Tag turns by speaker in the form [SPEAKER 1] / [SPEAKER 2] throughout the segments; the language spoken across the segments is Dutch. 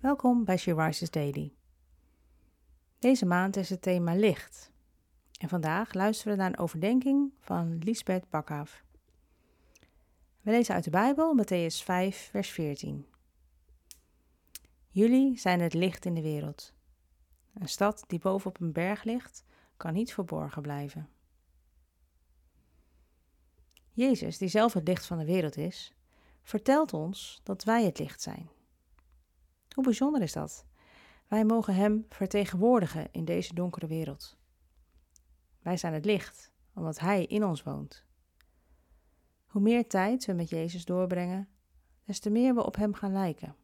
[SPEAKER 1] Welkom bij She Rises Daily. Deze maand is het thema licht. En vandaag luisteren we naar een overdenking van Lisbeth Bakhaaf. We lezen uit de Bijbel, Matthäus 5, vers 14. Jullie zijn het licht in de wereld. Een stad die bovenop een berg ligt, kan niet verborgen blijven. Jezus, die zelf het licht van de wereld is, vertelt ons dat wij het licht zijn. Hoe bijzonder is dat? Wij mogen Hem vertegenwoordigen in deze donkere wereld. Wij zijn het licht, omdat Hij in ons woont. Hoe meer tijd we met Jezus doorbrengen, des te meer we op Hem gaan lijken.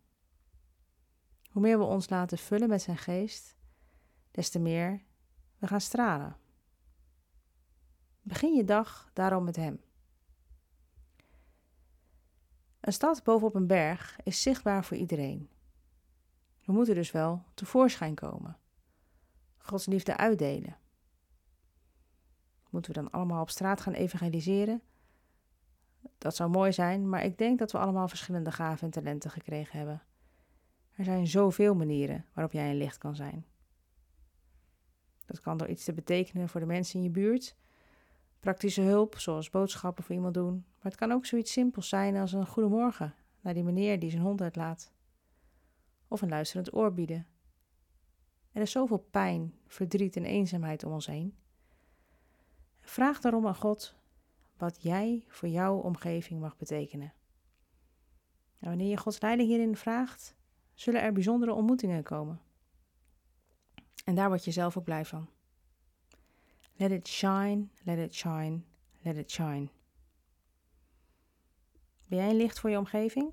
[SPEAKER 1] Hoe meer we ons laten vullen met Zijn geest, des te meer we gaan stralen. Begin je dag daarom met Hem. Een stad bovenop een berg is zichtbaar voor iedereen. We moeten dus wel tevoorschijn komen. Gods liefde uitdelen. Moeten we dan allemaal op straat gaan evangeliseren? Dat zou mooi zijn, maar ik denk dat we allemaal verschillende gaven en talenten gekregen hebben. Er zijn zoveel manieren waarop jij een licht kan zijn. Dat kan door iets te betekenen voor de mensen in je buurt, praktische hulp, zoals boodschappen voor iemand doen, maar het kan ook zoiets simpels zijn als een goedemorgen naar die meneer die zijn hond uitlaat of een luisterend oor bieden. Er is zoveel pijn, verdriet en eenzaamheid om ons heen. Vraag daarom aan God wat jij voor jouw omgeving mag betekenen. En wanneer je Gods leiding hierin vraagt, zullen er bijzondere ontmoetingen komen. En daar word je zelf ook blij van. Let it shine, let it shine, let it shine. Ben jij een licht voor je omgeving?